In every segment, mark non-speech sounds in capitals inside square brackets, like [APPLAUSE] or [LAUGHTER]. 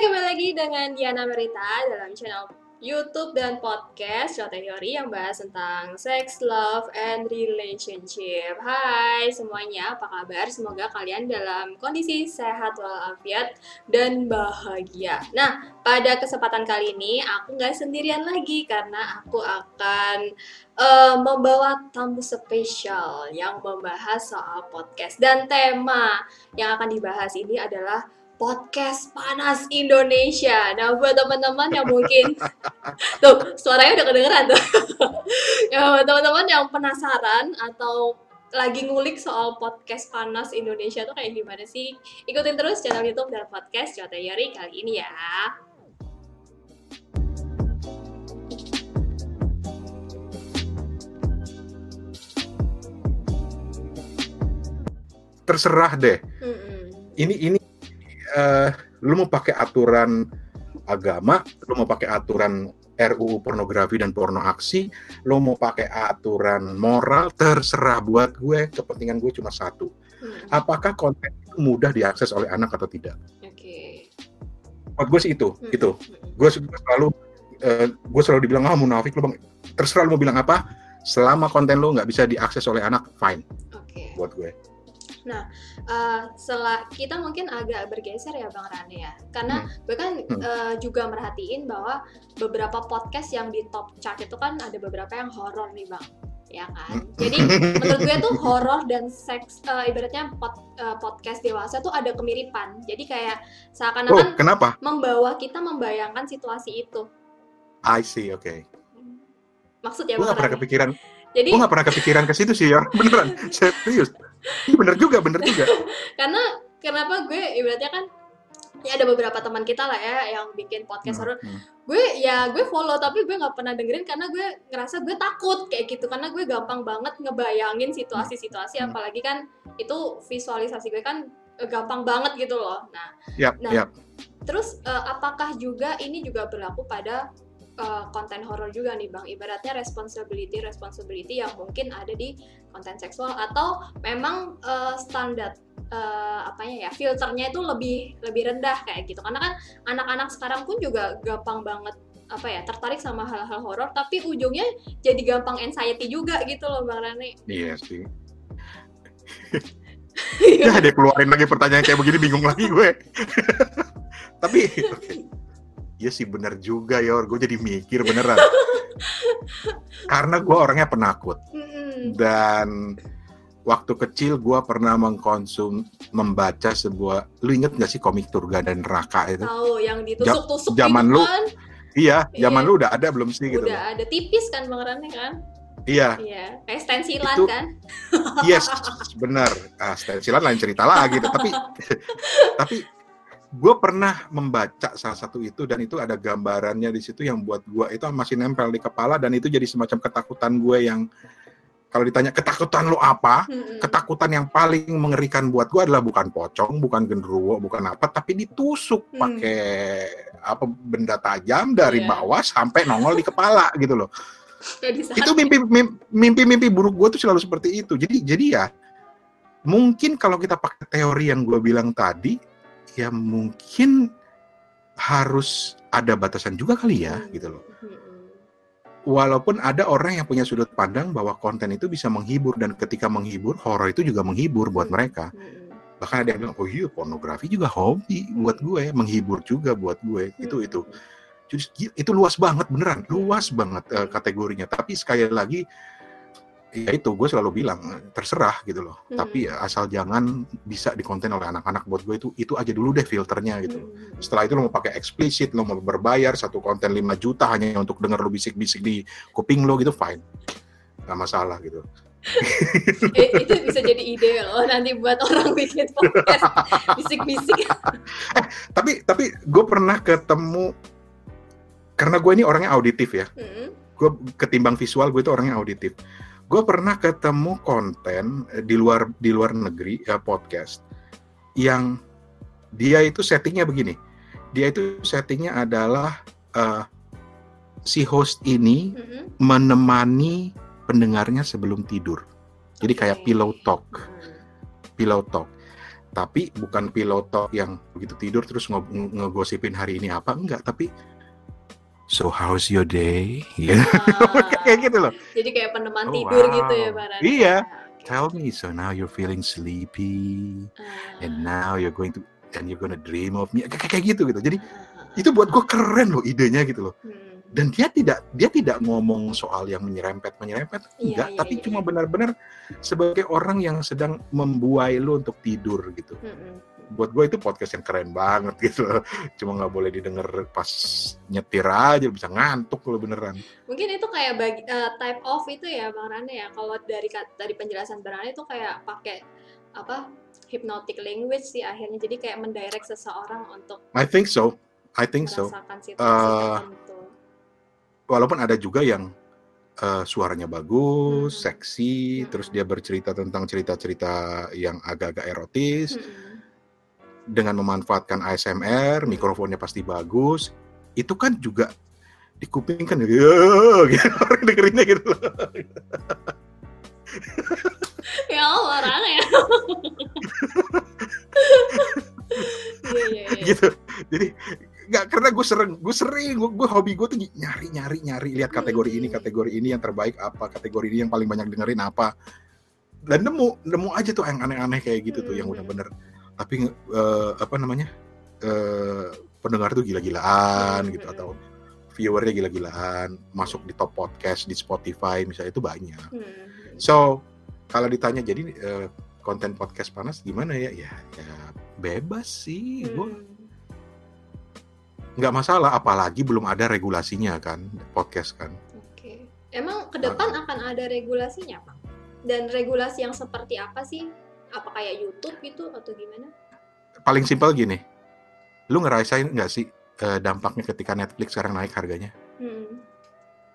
kembali lagi dengan Diana Merita dalam channel YouTube dan podcast Shot Theory yang bahas tentang sex, love, and relationship. Hai semuanya, apa kabar? Semoga kalian dalam kondisi sehat walafiat dan bahagia. Nah, pada kesempatan kali ini aku nggak sendirian lagi karena aku akan uh, membawa tamu spesial yang membahas soal podcast dan tema yang akan dibahas ini adalah podcast panas Indonesia. Nah, buat teman-teman yang mungkin [LAUGHS] tuh suaranya udah kedengeran tuh. [LAUGHS] ya, buat teman-teman yang penasaran atau lagi ngulik soal podcast panas Indonesia tuh kayak gimana sih? Ikutin terus channel YouTube dan podcast Jota Yari kali ini ya. Terserah deh. Mm -mm. Ini ini uh, lu mau pakai aturan agama, lu mau pakai aturan RUU pornografi dan porno aksi, lu mau pakai aturan moral, terserah buat gue, kepentingan gue cuma satu. Hmm. Apakah konten itu mudah diakses oleh anak atau tidak? Oke. Okay. Buat gue sih itu, hmm. itu. Hmm. Gue selalu, uh, gue selalu dibilang, ah oh, munafik lu bang, terserah lu mau bilang apa, selama konten lu nggak bisa diakses oleh anak, fine. Oke. Okay. Buat gue. Nah, uh, setelah kita mungkin agak bergeser ya Bang Rane ya, karena hmm. gue kan hmm. uh, juga merhatiin bahwa beberapa podcast yang di top chart itu kan ada beberapa yang horor nih Bang, ya kan. Hmm. Jadi menurut gue tuh [LAUGHS] horor dan seks, uh, ibaratnya pod, uh, podcast dewasa tuh ada kemiripan. Jadi kayak seakan-akan oh, kenapa? membawa kita membayangkan situasi itu. I see, oke. Okay. Maksudnya gue gak pernah kepikiran. Jadi, gue gak pernah kepikiran ke situ sih ya, [LAUGHS] beneran, serius. Iya bener juga, bener juga. [LAUGHS] Karena kenapa gue ibaratnya kan ya ada beberapa teman kita lah ya yang bikin podcast hmm, horror. Hmm. Gue ya gue follow tapi gue nggak pernah dengerin karena gue ngerasa gue takut kayak gitu karena gue gampang banget ngebayangin situasi-situasi hmm. apalagi kan itu visualisasi gue kan eh, gampang banget gitu loh. Nah, yep, nah yep. terus uh, apakah juga ini juga berlaku pada uh, konten horor juga nih bang. Ibaratnya responsibility responsibility yang mungkin ada di konten seksual atau memang uh, standar uh, apanya ya filternya itu lebih lebih rendah kayak gitu. Karena kan anak-anak sekarang pun juga gampang banget apa ya tertarik sama hal-hal horor tapi ujungnya jadi gampang anxiety juga gitu loh bang Rani. Iya sih. [LAUGHS] Ya ada keluarin lagi pertanyaan kayak begini bingung lagi gue. [LAUGHS] Tapi [LAUGHS] iya sih bener juga ya gue jadi mikir beneran [LAUGHS] karena gue orangnya penakut dan waktu kecil gue pernah mengkonsum membaca sebuah lu inget gak sih komik Turga dan Raka itu tahu yang ditusuk-tusuk zaman gitu lu kan? iya zaman iya. lu udah ada belum sih udah gitu udah ada tipis kan Rane kan Iya. Iya, kayak stensilan itu, kan? Yes, benar. Ah, stensilan lain cerita lagi, tapi [LAUGHS] tapi gue pernah membaca salah satu itu dan itu ada gambarannya di situ yang buat gue itu masih nempel di kepala dan itu jadi semacam ketakutan gue yang kalau ditanya ketakutan lo apa, hmm. ketakutan yang paling mengerikan buat gue adalah bukan pocong, bukan genderuwo, bukan apa, tapi ditusuk hmm. pakai apa benda tajam dari yeah. bawah sampai nongol di kepala gitu loh. itu mimpi mimpi mimpi buruk gue tuh selalu seperti itu. Jadi jadi ya mungkin kalau kita pakai teori yang gue bilang tadi, ya mungkin harus ada batasan juga kali ya gitu loh. Walaupun ada orang yang punya sudut pandang bahwa konten itu bisa menghibur dan ketika menghibur horor itu juga menghibur buat mereka. Bahkan ada yang bilang, oh iya pornografi juga hobi buat gue, menghibur juga buat gue. Itu itu. Jadi itu luas banget beneran, luas banget uh, kategorinya. Tapi sekali lagi ya itu gue selalu bilang terserah gitu loh. Hmm. tapi ya, asal jangan bisa dikonten oleh anak-anak buat gue itu itu aja dulu deh filternya gitu hmm. setelah itu lo mau pakai eksplisit lo mau berbayar satu konten 5 juta hanya untuk denger lo bisik-bisik di kuping lo gitu fine. Nggak masalah gitu. [LAUGHS] Eh, itu bisa jadi ide loh nanti buat orang bikin podcast bisik-bisik. [LAUGHS] Eh, tapi tapi gue pernah ketemu karena gue ini orangnya auditif ya. Hmm. gue ketimbang visual gue itu orangnya auditif gue pernah ketemu konten eh, di luar di luar negeri ya podcast yang dia itu settingnya begini. Dia itu settingnya adalah uh, si host ini mm-hmm. menemani pendengarnya sebelum tidur. Jadi kayak pillow talk. Mm. pillow talk. Tapi bukan piloto yang begitu tidur terus nge ngegosipin hari ini apa enggak. Tapi so how's your day? Ya [LAUGHS] kayak gitu loh. Jadi kayak peneman oh, tidur wow. gitu ya Pak iya. Tell me so now you're feeling sleepy uh. and now you're going to and you're gonna dream of me. Kayak kayak gitu gitu. Jadi uh. itu buat gue keren loh idenya gitu loh. Hmm. Dan dia tidak dia tidak ngomong soal yang menyerempet menyerempet. Iya, enggak iya, tapi iya, cuma iya. benar-benar sebagai orang yang sedang membuai lo untuk tidur gitu. Mm -hmm. Buat gue itu podcast yang keren banget [LAUGHS] gitu. Cuma nggak boleh didengar pas nyetir aja bisa ngantuk lo beneran. Mungkin itu kayak bagi, uh, type of itu ya bang Rane ya. Kalau dari dari penjelasan bang Rane itu kayak pakai apa hypnotic language sih akhirnya. Jadi kayak mendirect seseorang untuk I think so. I think so. uh, walaupun ada juga yang uh, suaranya bagus, hmm. seksi, hmm. terus dia bercerita tentang cerita-cerita yang agak-agak erotis. Hmm. Dengan memanfaatkan ASMR, mikrofonnya pasti bagus. Itu kan juga di kuping kan ya gitu. [LAUGHS] Orang dengerinnya gitu [LAUGHS] ya Allah orang ya. [LAUGHS] Iya, iya, iya. gitu. Jadi nggak karena gue sering gue sering gue, gue hobi gue tuh nyari nyari nyari. Lihat kategori ini kategori ini yang terbaik apa kategori ini yang paling banyak dengerin apa. Dan nemu nemu aja tuh yang aneh-aneh kayak gitu tuh yang udah bener tapi uh, apa namanya? Uh, pendengar tuh gila-gilaan gitu atau viewernya gila-gilaan masuk di top podcast di Spotify misalnya itu banyak. So kalau ditanya jadi uh, konten podcast panas gimana ya? Ya ya bebas sih gue hmm. Nggak masalah apalagi belum ada regulasinya kan podcast kan. Oke. Emang ke depan uh, akan ada regulasinya pak? Dan regulasi yang seperti apa sih apa kayak YouTube gitu atau gimana paling simpel gini lu ngerasain nggak sih uh, dampaknya ketika Netflix sekarang naik harganya hmm.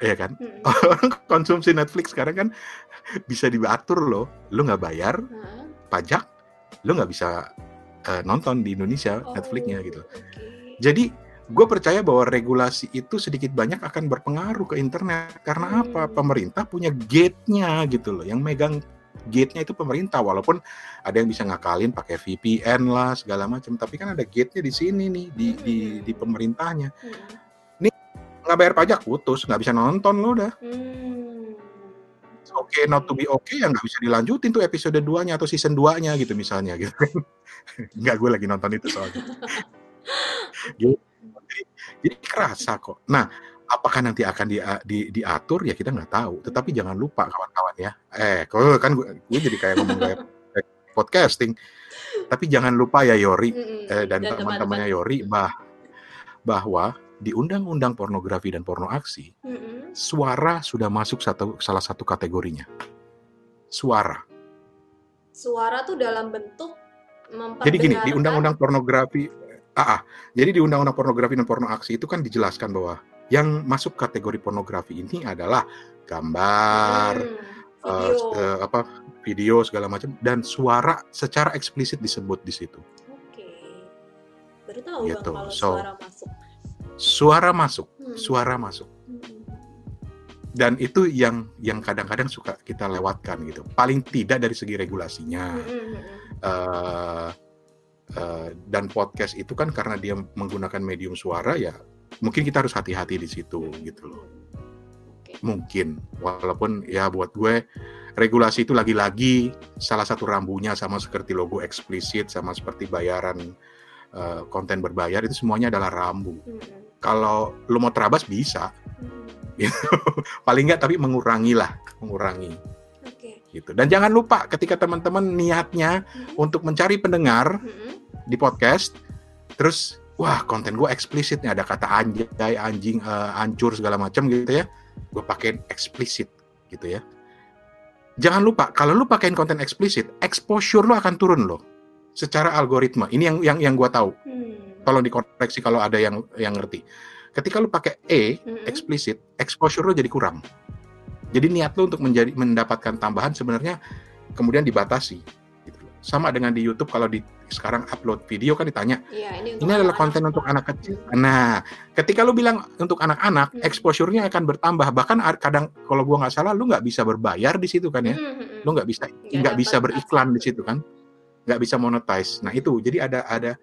Iya kan? Hmm. [LAUGHS] Konsumsi Netflix sekarang kan [LAUGHS] bisa diatur loh. Lu nggak bayar hmm. pajak, lu nggak bisa uh, nonton di Indonesia oh, Netflixnya gitu. Okay. Jadi gue percaya bahwa regulasi itu sedikit banyak akan berpengaruh ke internet karena hmm. apa pemerintah punya gate-nya gitu loh yang megang gate-nya itu pemerintah walaupun ada yang bisa ngakalin pakai VPN lah segala macam tapi kan ada gate-nya di sini nih di hmm. di, di pemerintahnya hmm. nih nggak bayar pajak putus nggak bisa nonton lo udah hmm. oke okay, not to be okay ya nggak bisa dilanjutin tuh episode 2 nya atau season 2 nya gitu misalnya gitu [LAUGHS] nggak gue lagi nonton itu soalnya [LAUGHS] gitu jadi kerasa kok. Nah, apakah nanti akan di, di, diatur ya kita nggak tahu. Tetapi jangan lupa kawan-kawan ya. Eh, kalau kan gue, gue jadi kayak ngomong kayak [LAUGHS] podcasting. Tapi jangan lupa ya Yori eh, dan, dan teman-temannya Yori bah bahwa di Undang-Undang Pornografi dan Porno Aksi, suara sudah masuk satu salah satu kategorinya. Suara. Suara tuh dalam bentuk Jadi gini, di Undang-Undang Pornografi Ah, ah, jadi di Undang-Undang Pornografi dan Porno Aksi itu kan dijelaskan bahwa yang masuk kategori pornografi ini adalah gambar, hmm, video. Uh, apa video segala macam dan suara secara eksplisit disebut di situ. Oke, baru tahu gitu. bang kalau so, suara masuk. Suara masuk, hmm. suara masuk. Hmm. Dan itu yang yang kadang-kadang suka kita lewatkan gitu. Paling tidak dari segi regulasinya. Hmm. Uh, Eh, dan podcast itu kan karena dia menggunakan medium suara ya mungkin kita harus hati-hati di situ gitu loh mungkin walaupun ya buat gue regulasi itu lagi-lagi salah satu rambunya sama seperti logo eksplisit sama seperti bayaran uh, konten berbayar itu semuanya adalah rambu hmm. kalau lo mau terabas bisa hmm. [LAUGHS] paling nggak tapi mengurangi lah mengurangi gitu. Dan jangan lupa ketika teman-teman niatnya hmm. untuk mencari pendengar hmm. di podcast, terus wah konten gue eksplisit nih ada kata anjay, anjing, uh, hancur segala macam gitu ya, gue pakein eksplisit gitu ya. Jangan lupa kalau lu pakein konten eksplisit, exposure lu akan turun loh secara algoritma. Ini yang yang yang gue tahu. Hmm. Tolong dikoreksi kalau ada yang yang ngerti. Ketika lu pakai E hmm. eksplisit, exposure lu jadi kurang. Jadi niat lo untuk menjadi mendapatkan tambahan sebenarnya kemudian dibatasi. Sama dengan di YouTube kalau di sekarang upload video kan ditanya, ya, ini, ini adalah konten anak untuk anak kecil. Nah, ketika lo bilang untuk anak-anak, hmm. exposure-nya akan bertambah. Bahkan kadang kalau gua nggak salah, lo nggak bisa berbayar di situ kan ya, hmm, hmm, hmm. lo nggak bisa nggak bisa beriklan di situ kan. nggak bisa monetize. Nah itu jadi ada ada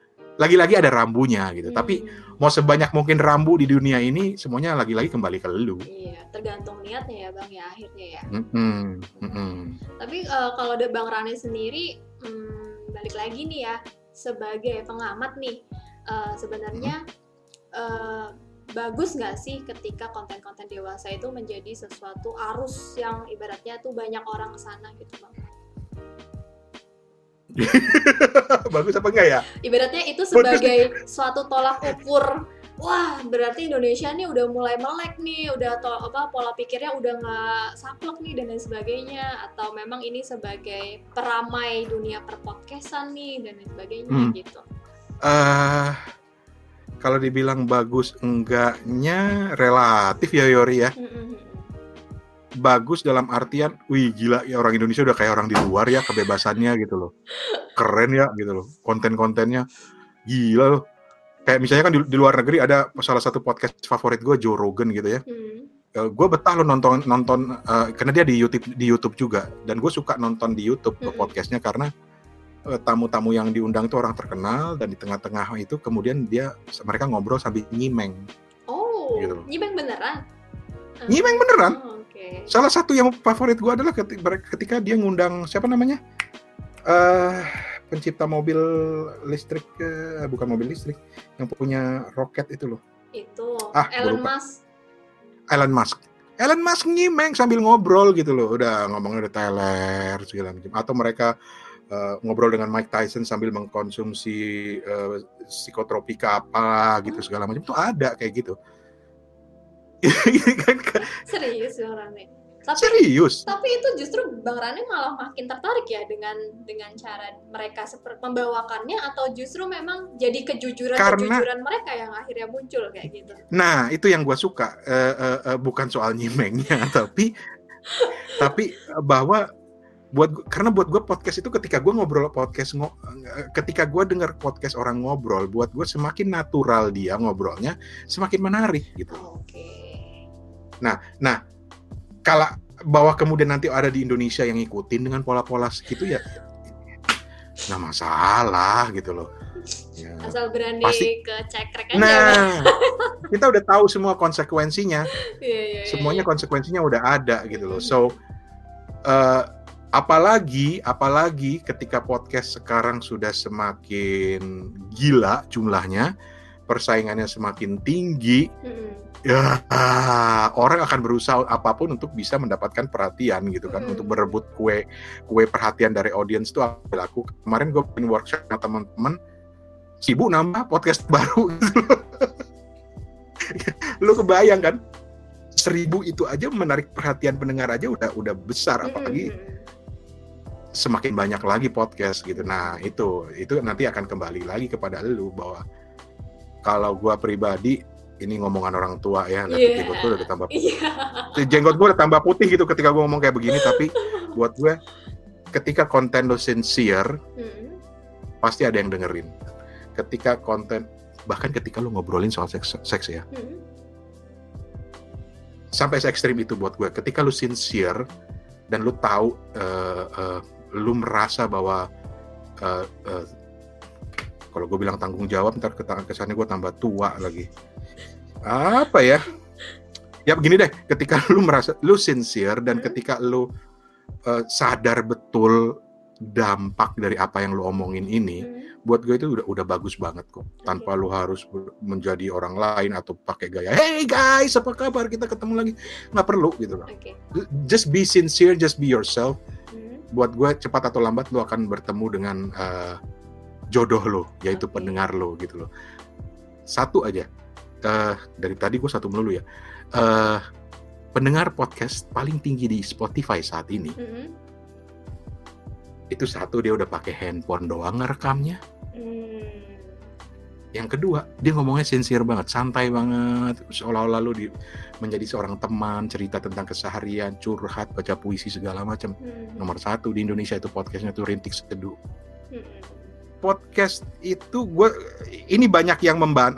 lagi-lagi ada rambunya gitu. Hmm. Tapi mau sebanyak mungkin rambu di dunia ini semuanya lagi-lagi kembali ke lu. Iya, tergantung niatnya ya bang ya akhirnya ya. Mm-mm, mm-mm. Tapi eh, kalau ada bang Rani sendiri, hmm, balik lagi nih ya sebagai pengamat nih, eh, sebenarnya eh, bagus nggak sih ketika konten-konten dewasa itu menjadi sesuatu arus yang ibaratnya tuh banyak orang ke sana gitu bang. [LAUGHS] Bagus apa enggak ya? Ibaratnya itu sebagai suatu tolak ukur. Wah, berarti Indonesia nih udah mulai melek nih, udah to apa pola pikirnya udah nggak saklek nih dan lain sebagainya. Atau memang ini sebagai peramai dunia perpodcastan nih dan lain sebagainya Hmm. gitu. eh kalau dibilang bagus enggaknya relatif ya Yori ya. Bagus dalam artian, wih gila ya orang Indonesia udah kayak orang di luar ya kebebasannya gitu loh. Keren ya gitu loh. Konten-kontennya gila loh. Kayak misalnya kan di, di luar negeri ada salah satu podcast favorit gue Joe Rogan gitu ya. Hmm. gue betah lo nonton nonton eh, karena dia di YouTube di YouTube juga dan gue suka nonton di YouTube Mm-mm. podcastnya karena eh, tamu-tamu yang diundang itu orang terkenal dan di tengah-tengah itu kemudian dia mereka ngobrol sambil nyimeng Oh, Gitu. nyimeng beneran? Nyimeng beneran. Oh, Oke. salah satu yang favorit gue adalah ketika, ketika dia ngundang siapa namanya eh pencipta mobil listrik eh, bukan mobil listrik yang punya roket itu loh Itu Ah, Elon. Musk. Elon Musk. Elon Musk nyimeng sambil ngobrol gitu loh. Udah ngomongnya udah teler segala macam. Atau mereka eh, ngobrol dengan Mike Tyson sambil mengkonsumsi eh, psikotropika apa gitu segala macam. Itu ada kayak gitu. [LAUGHS] Kan, kan, Serius Rani. Tapi Serius. tapi itu justru Bang Rani malah makin tertarik ya dengan dengan cara mereka seperti membawakannya atau justru memang jadi kejujuran Karena- kejujuran mereka yang akhirnya muncul kayak gitu. Nah, itu yang gue suka. Eh, eh, eh, bukan soal nyimengnya, [LAUGHS] tapi tapi bahwa buat karena buat gue podcast itu ketika gue ngobrol podcast ngo- ketika gue dengar podcast orang ngobrol, buat gue semakin natural dia ngobrolnya, semakin menarik gitu. Oke. Nah, kalau bahwa kemudian nanti ada di Indonesia yang ngikutin dengan pola-pola segitu ya nggak masalah gitu loh. Ya. Asal berani Pasti. ke cekrek aja. Nah, [LAUGHS] kita udah tahu semua konsekuensinya. Iya, iya, iya, semuanya iya. konsekuensinya udah ada gitu loh. Mhm. So eh, apalagi apalagi ketika podcast sekarang sudah semakin gila jumlahnya, persaingannya semakin tinggi, Mm-mm. Ya orang akan berusaha apa pun untuk bisa mendapatkan perhatian gitu kan, Mhm. untuk berebut kue kue perhatian dari audiens itu aku kemarin gue bikin workshop sama teman-teman sibuk nambah podcast [LAUGHS] baru gitu lu kebayang kan? Seribu itu aja menarik perhatian pendengar aja udah udah besar. Apalagi Mm-mm. semakin banyak lagi podcast gitu. Nah itu itu nanti akan kembali lagi kepada lu bahwa kalau gua pribadi ini ngomongan orang tua ya lihat Iya. jenggot gua udah tambah Iya. jenggot gua udah tambah putih gitu ketika gua ngomong kayak begini tapi buat gue ketika konten lo sincere Mm-mm. pasti ada yang dengerin ketika konten bahkan ketika lu ngobrolin soal seks, seks ya Mm-mm. sampai se ekstrim itu buat gue ketika lu sincere dan lu tahu eh, eh, lu merasa bahwa eh, eh, kalau gue bilang tanggung jawab ntar ke kesannya gue tambah tua lagi. Apa ya? Ya begini deh. Ketika lu merasa lu sincere dan Hmm. ketika lu eh, sadar betul dampak dari apa yang lu omongin ini Mm-mm. buat gue itu udah udah bagus banget kok. Tanpa lu harus menjadi orang lain atau pakai gaya hey guys apa kabar? Kita ketemu lagi. Nggak perlu gitu loh. Oke. just be sincere just be yourself. Mm. buat gue cepat atau lambat lu akan bertemu dengan eh, jodoh lo yaitu Oke. pendengar lo gitu loh satu aja eh dari tadi gue satu melulu ya eh pendengar podcast paling tinggi di Spotify saat ini Mm-mm. itu satu dia udah pakai handphone doang ngerekamnya Mm. Yang kedua, dia ngomongnya sincere banget, santai banget, seolah-olah lu di, menjadi seorang teman, cerita tentang keseharian, curhat, baca puisi segala macam. Mm. Nomor satu di Indonesia itu podcastnya tuh Rintik Seduh. Mm-mm. Podcast itu gue ini banyak yang memban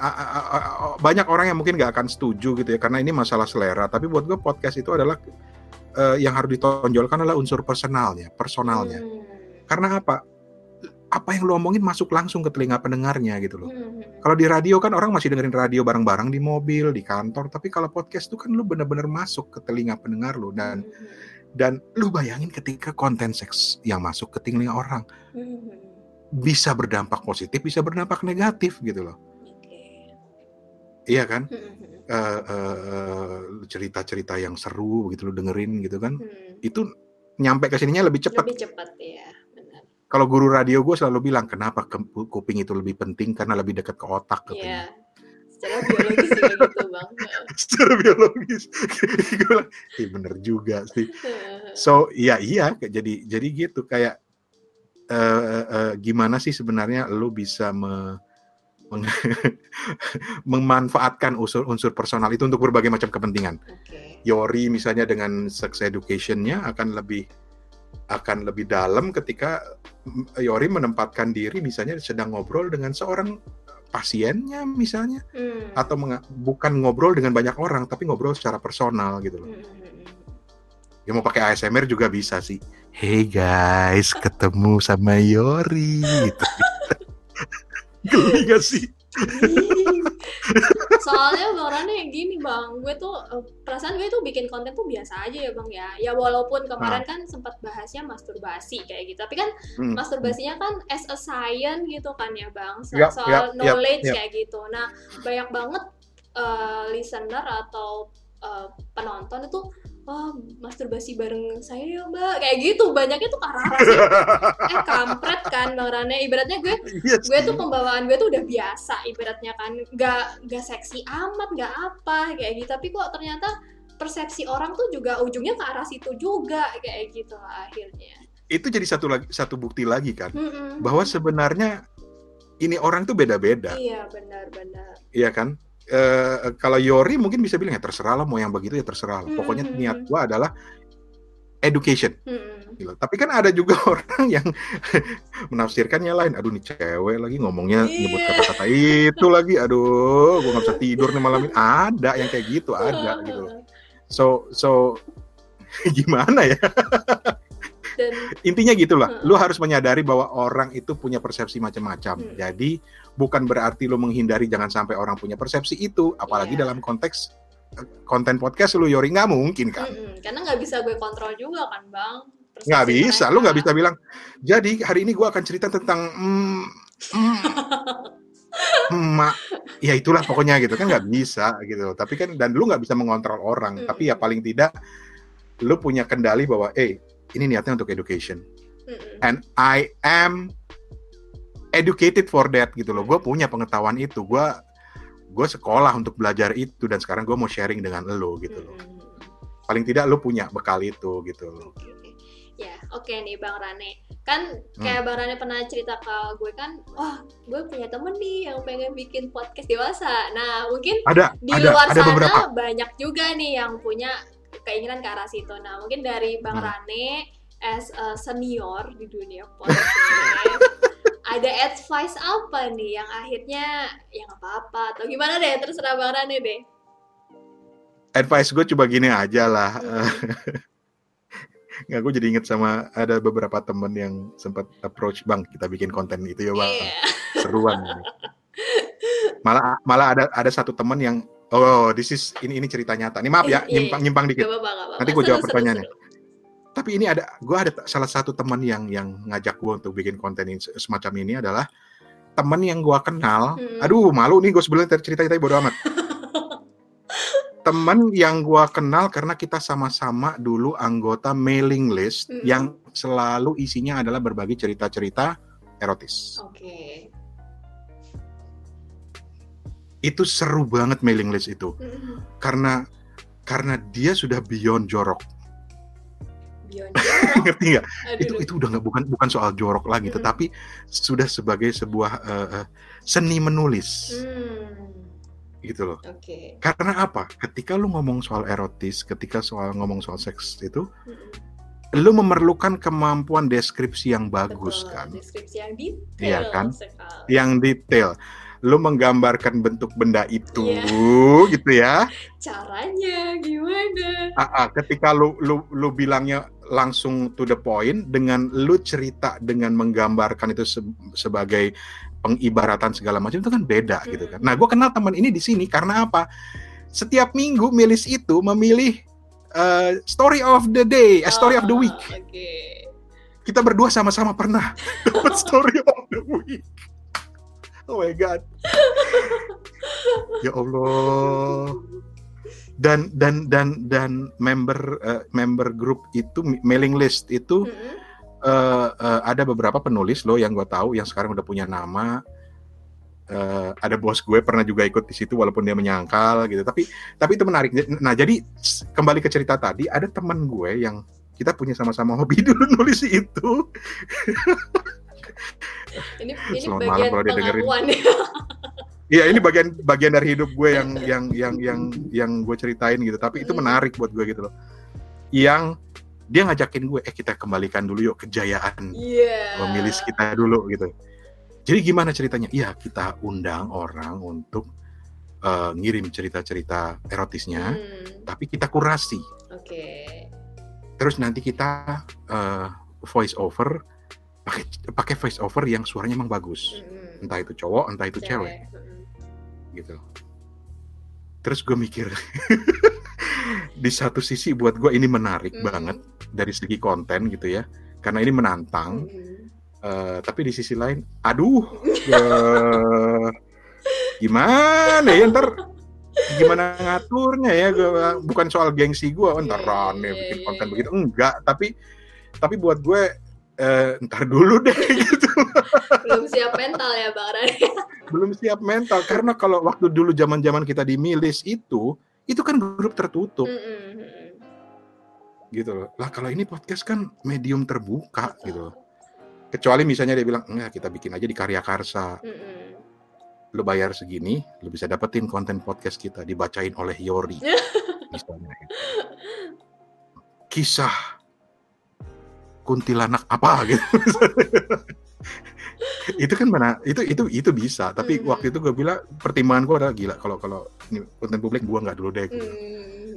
banyak orang yang mungkin gak akan setuju gitu ya karena ini masalah selera. Tapi buat gue podcast itu adalah eh, yang harus ditonjolkan adalah unsur personalnya, personalnya. Mm. Karena apa? apa yang lu omongin masuk langsung ke telinga pendengarnya gitu loh. Hmm. Kalau di radio kan orang masih dengerin radio bareng-barang di mobil, di kantor, tapi kalau podcast tuh kan lu bener-bener masuk ke telinga pendengar lu dan Hmm. dan lu bayangin ketika konten seks yang masuk ke telinga orang Hmm. Bisa berdampak positif, bisa berdampak negatif gitu loh. Oke. Iya kan? Hmm. Eh, eh, eh, cerita-cerita yang seru gitu lu dengerin gitu kan. Hmm. Itu nyampe ke sininya lebih cepat. Lebih cepat ya, benar. Kalau guru radio gue selalu bilang kenapa ke- kuping itu lebih penting karena lebih dekat ke otak Iya. katanya. Secara biologis juga gitu, [LAUGHS] Bang. Secara biologis. [LAUGHS] gue bilang, "Ih, bener juga sih. [LAUGHS] So iya iya jadi jadi gitu kayak eh, eh, gimana sih sebenarnya lu bisa me- meng- [LAUGHS] memanfaatkan unsur-unsur personal itu untuk berbagai macam kepentingan. Oke. Yori misalnya dengan sex education-nya akan lebih akan lebih dalam ketika Yori menempatkan diri misalnya sedang ngobrol dengan seorang pasiennya misalnya Hmm. atau bukan ngobrol dengan banyak orang tapi ngobrol secara personal gitu loh. Hmm, hmm, hmm. Ya mau pakai ASMR juga bisa sih. Hey guys, ketemu sama Yori. Gitu. [LAUGHS] Geli gak sih? Ih. Soalnya Bang Rane gini Bang, gue tuh perasaan gue tuh bikin konten tuh biasa aja ya Bang ya. Ya walaupun kemarin kan sempat bahasnya masturbasi kayak gitu, tapi kan Hmm. masturbasinya kan as a science gitu kan ya Bang, so- Yap, soal yap, knowledge yap. kayak gitu. Nah banyak banget eh, listener atau eh, penonton itu wah masturbasi bareng saya ya mbak. Kayak gitu banyaknya tuh sih. [LAUGHS] Eh kampret kan bang Rane ibaratnya gue Iya gue tuh pembawaan gue tuh udah biasa ibaratnya kan. Nggak nggak seksi amat nggak apa kayak gitu. Tapi kok ternyata persepsi orang tuh juga ujungnya ke arah situ juga kayak gitu lah akhirnya. Itu jadi satu lagi satu bukti lagi kan Mm-mm. bahwa sebenarnya ini orang tuh beda-beda, iya benar-benar iya kan? Eh, kalau Yori mungkin bisa bilang ya terserah lah mau yang begitu ya terserah lah. Pokoknya Mhm. niat gua adalah education. Mm-mm. gitu. Tapi kan ada juga [LAUGHS] orang yang menafsirkannya lain. Aduh nih cewek lagi ngomongnya nyebut Iya. kata-kata itu lagi. Aduh, gua nggak bisa tidur nih malam ini. Ada yang kayak gitu, ada gitu. [LAUGHS] So so [LAUGHS] gimana ya? Dan Intinya gitulah. Hmm. Lu harus menyadari bahwa orang itu punya persepsi macam-macam. Hmm. Jadi bukan berarti lu menghindari jangan sampai orang punya persepsi itu. Apalagi Iya. dalam konteks eh, konten podcast lu Yori nggak mungkin kan. mm-mm. karena nggak bisa gue kontrol juga kan bang nggak bisa lu nggak mereka. bisa bilang jadi hari ini gua akan cerita tentang mm, mm, [LAUGHS] emak ya itulah pokoknya gitu kan nggak bisa gitu tapi kan dan lu nggak bisa mengontrol orang Mm. tapi ya paling tidak lu punya kendali bahwa eh ini niatnya untuk education Mm-mm. and I am educated for that gitu loh gue punya pengetahuan itu gue gue sekolah untuk belajar itu dan sekarang gue mau sharing dengan lo gitu loh Mm-mm. paling tidak lu punya bekal itu gitu loh Oke, oke. Ya, oke nih Bang Rane. Kan Hmm. kayak Bang Rane pernah cerita ke gue kan, wah, gue punya temen nih yang pengen bikin podcast dewasa. Nah, mungkin ada di ada luar ada sana beberapa banyak juga nih yang punya keinginan ke arah situ. Nah, mungkin dari Bang Hmm. Rane as a senior di dunia podcast, ada advice apa nih yang akhirnya yang apa-apa atau gimana deh terserah Bang Rane deh. advice gue coba gini aja lah Hmm. [LAUGHS] nggak gue jadi inget sama ada beberapa temen yang sempat approach bang kita bikin konten itu ya bang Iya. seruan [LAUGHS] malah malah ada ada satu temen yang oh this is ini ini cerita nyata nih maaf Iya, ya iya. nyimpang nyimpang dikit Gak gak apa-apa. Nanti gua jawab Seru, pertanyaannya. seru. tapi ini ada gue ada salah satu teman yang yang ngajak gue untuk bikin konten ini, semacam ini adalah temen yang gue kenal Hmm. aduh malu nih gue sebelumnya cerita cerita bodo amat [LAUGHS] temen yang gue kenal karena kita sama-sama dulu anggota mailing list Hmm. yang selalu isinya adalah berbagi cerita-cerita erotis Oke. Itu seru banget mailing list itu Mm-mm. karena karena dia sudah beyond jorok Beyond [LAUGHS] ngerti nggak itu itu udah nggak bukan bukan soal jorok lagi Mm-mm. tetapi sudah sebagai sebuah eh, seni menulis Hmm, gitu loh Oke. karena apa ketika lu ngomong soal erotis ketika soal ngomong soal seks itu Mm-mm. lu memerlukan kemampuan deskripsi yang bagus Betul, kan Deskripsi yang detail Iya kan? sekali. yang detail lu menggambarkan bentuk benda itu Iya. [LAUGHS] gitu ya Caranya gimana? Ah, ah, ketika lu lu lu bilangnya langsung to the point dengan lu cerita dengan menggambarkan itu se sebagai pengibaratan segala macam itu kan beda gitu kan. Nah, gue kenal teman ini di sini karena apa? Setiap minggu Milis itu memilih uh, story of the day, a story of the week. Ah, Okay. Kita berdua sama-sama pernah [LAUGHS] dapat story of the week. Oh my god. ya Allah. Dan dan dan dan member uh, member grup itu mailing list itu Mm-mm. uh, uh, ada beberapa penulis loh yang gue tahu yang sekarang udah punya nama. Uh, ada bos gue pernah juga ikut di situ walaupun dia menyangkal gitu. Tapi tapi itu menarik. Nah jadi kembali ke cerita tadi ada teman gue yang kita punya sama-sama hobi [LAUGHS] dulu nulis itu. Ini ini Selamat malam bagian dengerin. pengakuan ya. Iya ini bagian bagian dari hidup gue yang yang yang yang yang gue ceritain gitu. Tapi itu Hmm. menarik buat gue gitu loh. Yang dia ngajakin gue, eh kita kembalikan dulu yuk kejayaan Iya. pemilis kita dulu gitu. Jadi gimana ceritanya? Iya kita undang orang untuk eh, ngirim cerita-cerita erotisnya, Hmm, tapi kita kurasi. Oke. Terus nanti kita eh, voice over pakai pakai voice over yang suaranya emang bagus. Mm-mm. Entah itu cowok, entah itu cewek. Mm-mm. gitu. Terus gue mikir [LAUGHS] di satu sisi buat gue ini menarik Mm. banget dari segi konten gitu ya, karena ini menantang. Mm-mm. Eh, tapi di sisi lain, aduh, eh, gimana ya ntar gimana ngaturnya ya? Gua- bukan soal gengsi gue, oh, ntar Iya, rame iya, bikin konten iya. begitu, enggak. Tapi tapi buat gue eh, ntar dulu deh [LAUGHS] gitu. Belum siap mental ya Bang Rani. belum siap mental karena kalau waktu dulu zaman-zaman kita di milis itu itu kan grup tertutup Mm-mm, mm-mm. gitu loh. Lah kalau ini podcast kan medium terbuka Betul. gitu loh. Kecuali misalnya dia bilang enggak kita bikin aja di Karya Karsa. Mm-mm. Lu bayar segini, lu bisa dapetin konten podcast kita dibacain oleh Yori. [LAUGHS] misalnya. Kisah kuntilanak apa gitu. [LAUGHS] itu kan mana itu itu itu bisa tapi Mhm. waktu itu gue bilang pertimbangan gue adalah gila kalau kalau ini konten publik gue nggak dulu deh gitu. Mm.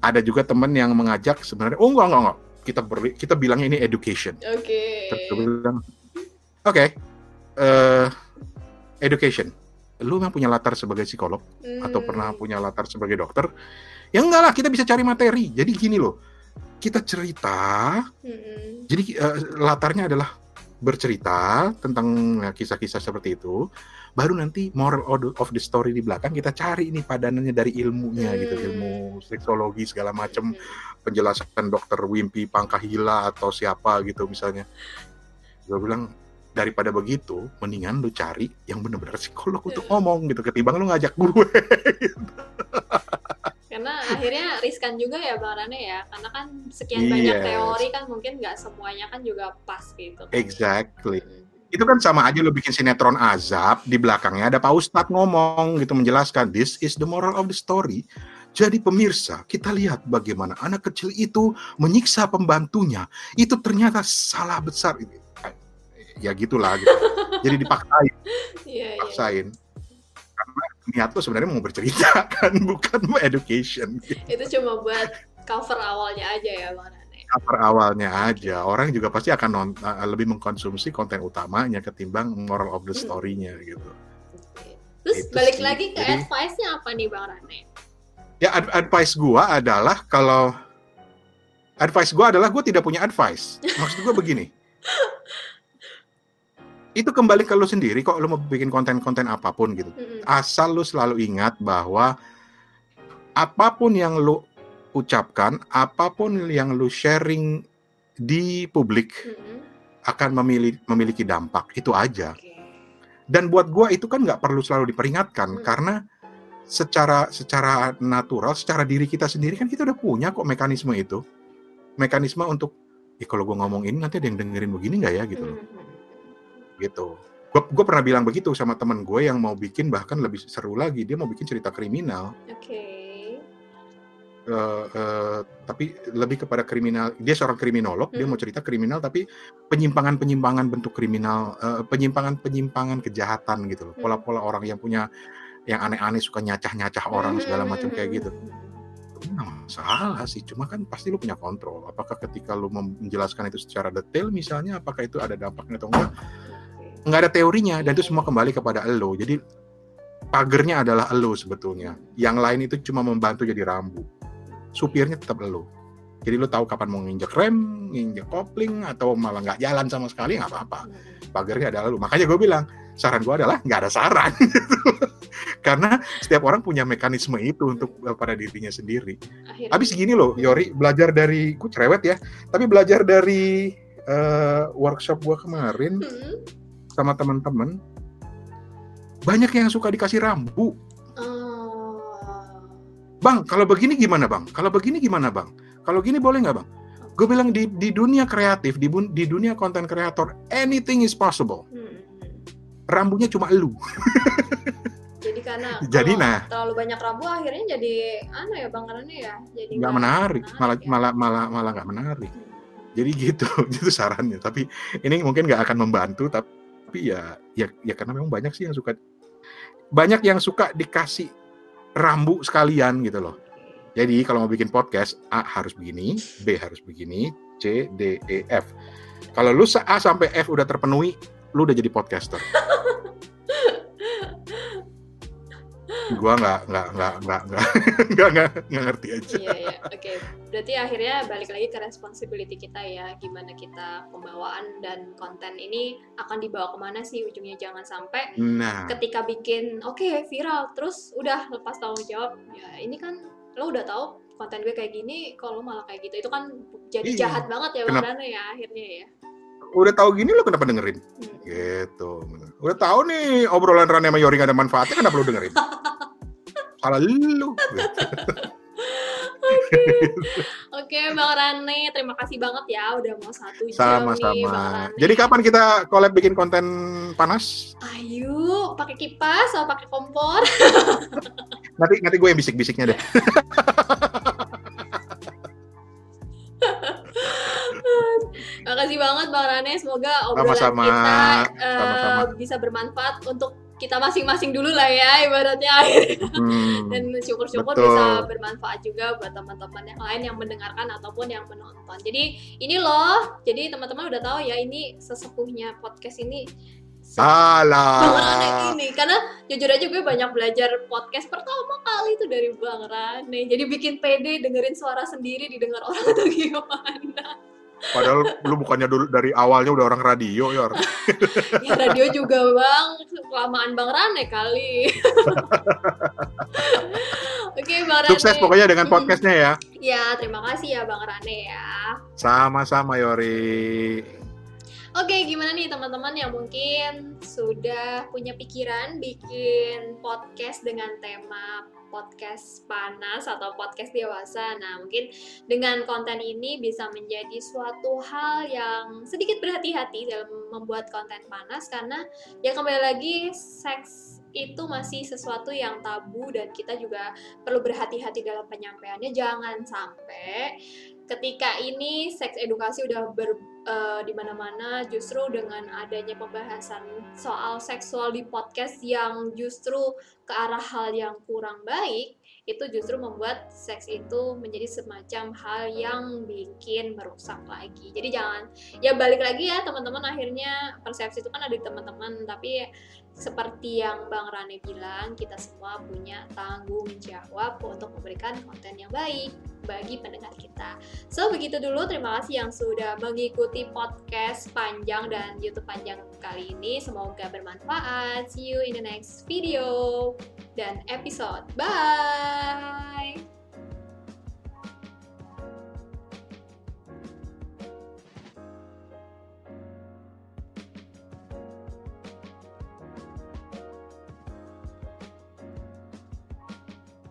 ada juga teman yang mengajak sebenarnya oh enggak enggak enggak kita beri, kita bilangnya ini education Oke. terus gue bilang oke eh, education lu memang punya latar sebagai psikolog atau Mm. pernah punya latar sebagai dokter ya enggak lah kita bisa cari materi jadi gini loh kita cerita Mm-mm. jadi eh, latarnya adalah bercerita tentang ya, kisah-kisah seperti itu baru nanti moral of the- story di belakang kita cari ini padanannya dari ilmunya gitu Hmm. ilmu seksologi segala macam Mm-mm. penjelasan dokter Wimpi Pangkahila atau siapa gitu misalnya gue bilang daripada begitu mendingan lu cari yang benar-benar psikolog untuk Hmm. ngomong gitu ketimbang lu ngajak gue [LAUGHS] Karena akhirnya riskan juga ya Bang Rane ya, karena kan sekian banyak Yes. teori kan mungkin nggak semuanya kan juga pas gitu. kan. exactly itu kan sama aja lu bikin sinetron azab di belakangnya ada Pak Ustadz ngomong gitu menjelaskan this is the moral of the story jadi pemirsa kita lihat bagaimana anak kecil itu menyiksa pembantunya itu ternyata salah besar ya gitulah gitu jadi dipaksain [LAUGHS] Iya, iya. paksain karena niat lu sebenarnya mau bercerita [LAUGHS] kan bukan mau education Itu cuma buat cover awalnya aja ya Bang Rane. cover awalnya aja orang juga pasti akan non- uh, lebih mengkonsumsi konten utamanya ketimbang moral of the story-nya gitu Oke. Terus Itu balik sih. lagi ke Jadi- advice-nya apa nih Bang Rane? ya ad- advice gua adalah kalau advice gua adalah gua tidak punya advice maksud gua begini itu kembali ke lu sendiri kok lu mau bikin konten-konten apa pun gitu. Asal lu selalu ingat bahwa apa pun yang lu ucapkan apa pun yang lu sharing di publik akan memili- memiliki dampak. Itu aja. Dan buat gua itu kan nggak perlu selalu diperingatkan Hmm. karena secara secara natural secara diri kita sendiri kan kita udah punya kok mekanisme itu. Mekanisme untuk eh kalau gua ngomong ini nanti ada yang dengerin begini nggak ya? gitu loh. Mm-mm. Gitu gue pernah bilang begitu sama teman gue yang mau bikin bahkan lebih seru lagi dia mau bikin cerita kriminal Oke. eh, eh, tapi lebih kepada kriminal dia seorang kriminolog dia Hmm. mau cerita kriminal tapi penyimpangan penyimpangan bentuk kriminal penyimpangan penyimpangan kejahatan gitu loh Hmm. pola-pola orang yang punya yang aneh-aneh suka nyacah-nyacah orang segala macam kayak gitu Nggak masalah sih, cuma kan pasti lu punya kontrol. Apakah ketika lu menjelaskan itu secara detail misalnya, apakah itu ada dampaknya atau enggak? Nggak ada teorinya, dan itu semua kembali kepada lo. Jadi pagernya adalah lo sebetulnya. Yang lain itu cuma membantu jadi rambu. Supirnya tetap lo. Jadi lo tahu kapan mau nginjek rem, nginjek kopling, atau malah nggak jalan sama sekali, nggak apa-apa. Pagernya adalah lo. Makanya gue bilang, saran gue adalah nggak ada saran. [LAUGHS] Karena setiap orang punya mekanisme itu untuk eh, pada dirinya sendiri. Akhirnya. Habis gini loh, Yori, belajar dari, gue cerewet ya, tapi belajar dari eh, workshop gue kemarin Hmm. Sama teman-teman, banyak yang suka dikasih rambu. Oh. Bang, kalau begini gimana bang? Kalau begini gimana bang? Kalau gini boleh nggak bang? Gue bilang di, di dunia kreatif, di, di dunia konten kreator, anything is possible. Hmm. Rambunya cuma lu. [LAUGHS] Jadi karena Jadi, kalau nah. terlalu banyak rambu akhirnya jadi anu ya bang Karena ya jadi Nggak menarik, malah ya. malah malah malah nggak menarik. Hmm. Jadi gitu, [LAUGHS] itu sarannya. Tapi ini mungkin nggak akan membantu, tapi ya, ya, ya karena memang banyak sih yang suka, banyak yang suka dikasih rambu sekalian gitu loh. Jadi kalau mau bikin podcast, A harus begini, B harus begini, C, D, E, F. Kalau lu A sampai F udah terpenuhi, lu udah jadi podcaster. [LAUGHS] gua nggak nggak nggak [LAUGHS] nggak nggak nggak ngerti aja iya iya oke okay. berarti akhirnya balik lagi ke responsibility kita ya gimana kita pembawaan dan konten ini akan dibawa ke mana sih ujungnya jangan sampai nah. ketika bikin oke okay, viral terus udah lepas tanggung jawab ya ini kan lo udah tahu konten gue kayak gini kalau malah kayak gitu itu kan jadi iya. jahat banget ya bang ya akhirnya ya udah tahu gini lu kenapa dengerin? Gitu. Udah tahu nih obrolan Rane sama Yori gak ada manfaatnya, kenapa lu dengerin? [LAUGHS] Salah lu. Gitu. Oke Bang Rane, terima kasih banget ya udah mau satu jam nih Bang Sama-sama. Rane. Jadi kapan kita collab bikin konten panas? Ayo, pakai kipas atau pakai kompor? Nanti nanti gue yang bisik-bisiknya deh. [LAUGHS] Makasih banget Bang Rane, semoga obrolan Sama-sama. kita eh, Sama-sama. bisa bermanfaat untuk kita masing-masing dulu lah ya ibaratnya. Hmm. dan syukur-syukur betul. bisa bermanfaat juga buat teman-teman yang lain yang mendengarkan ataupun yang menonton. Jadi ini loh, jadi teman-teman udah tahu ya ini sesepuhnya podcast ini. se- [LAUGHS] Bang Rane Alah. ini karena jujur aja gue banyak belajar podcast pertama kali itu dari Bang Rane. Jadi bikin pede dengerin suara sendiri didengar orang [LAUGHS] itu gimana. Padahal lu bukannya dulu dari awalnya udah orang radio, Yor. Ya [LAUGHS] radio juga Bang, kelamaan Bang Rane kali. [LAUGHS] Oke Bang Rane. Sukses pokoknya dengan Mm. podcastnya ya. Ya terima kasih ya Bang Rane ya. Sama-sama Yori. Oke, gimana nih teman-teman yang mungkin sudah punya pikiran bikin podcast dengan tema podcast panas atau podcast dewasa. Nah, mungkin dengan konten ini bisa menjadi suatu hal yang sedikit berhati-hati dalam membuat konten panas karena ya kembali lagi seks itu masih sesuatu yang tabu dan kita juga perlu berhati-hati dalam penyampaiannya. Jangan sampai ketika ini seks edukasi udah ber eh, di mana-mana justru dengan adanya pembahasan soal seksual di podcast yang justru ke arah hal yang kurang baik itu justru membuat seks itu menjadi semacam hal yang bikin merusak lagi. Jadi jangan ya balik lagi ya teman-teman akhirnya persepsi itu kan ada di teman-teman tapi seperti yang Bang Rane bilang kita semua punya tanggung jawab untuk memberikan konten yang baik bagi pendengar kita. So begitu dulu terima kasih yang sudah mengikuti podcast panjang dan YouTube panjang kali ini. Semoga bermanfaat. See you in the next video dan episode. Bye.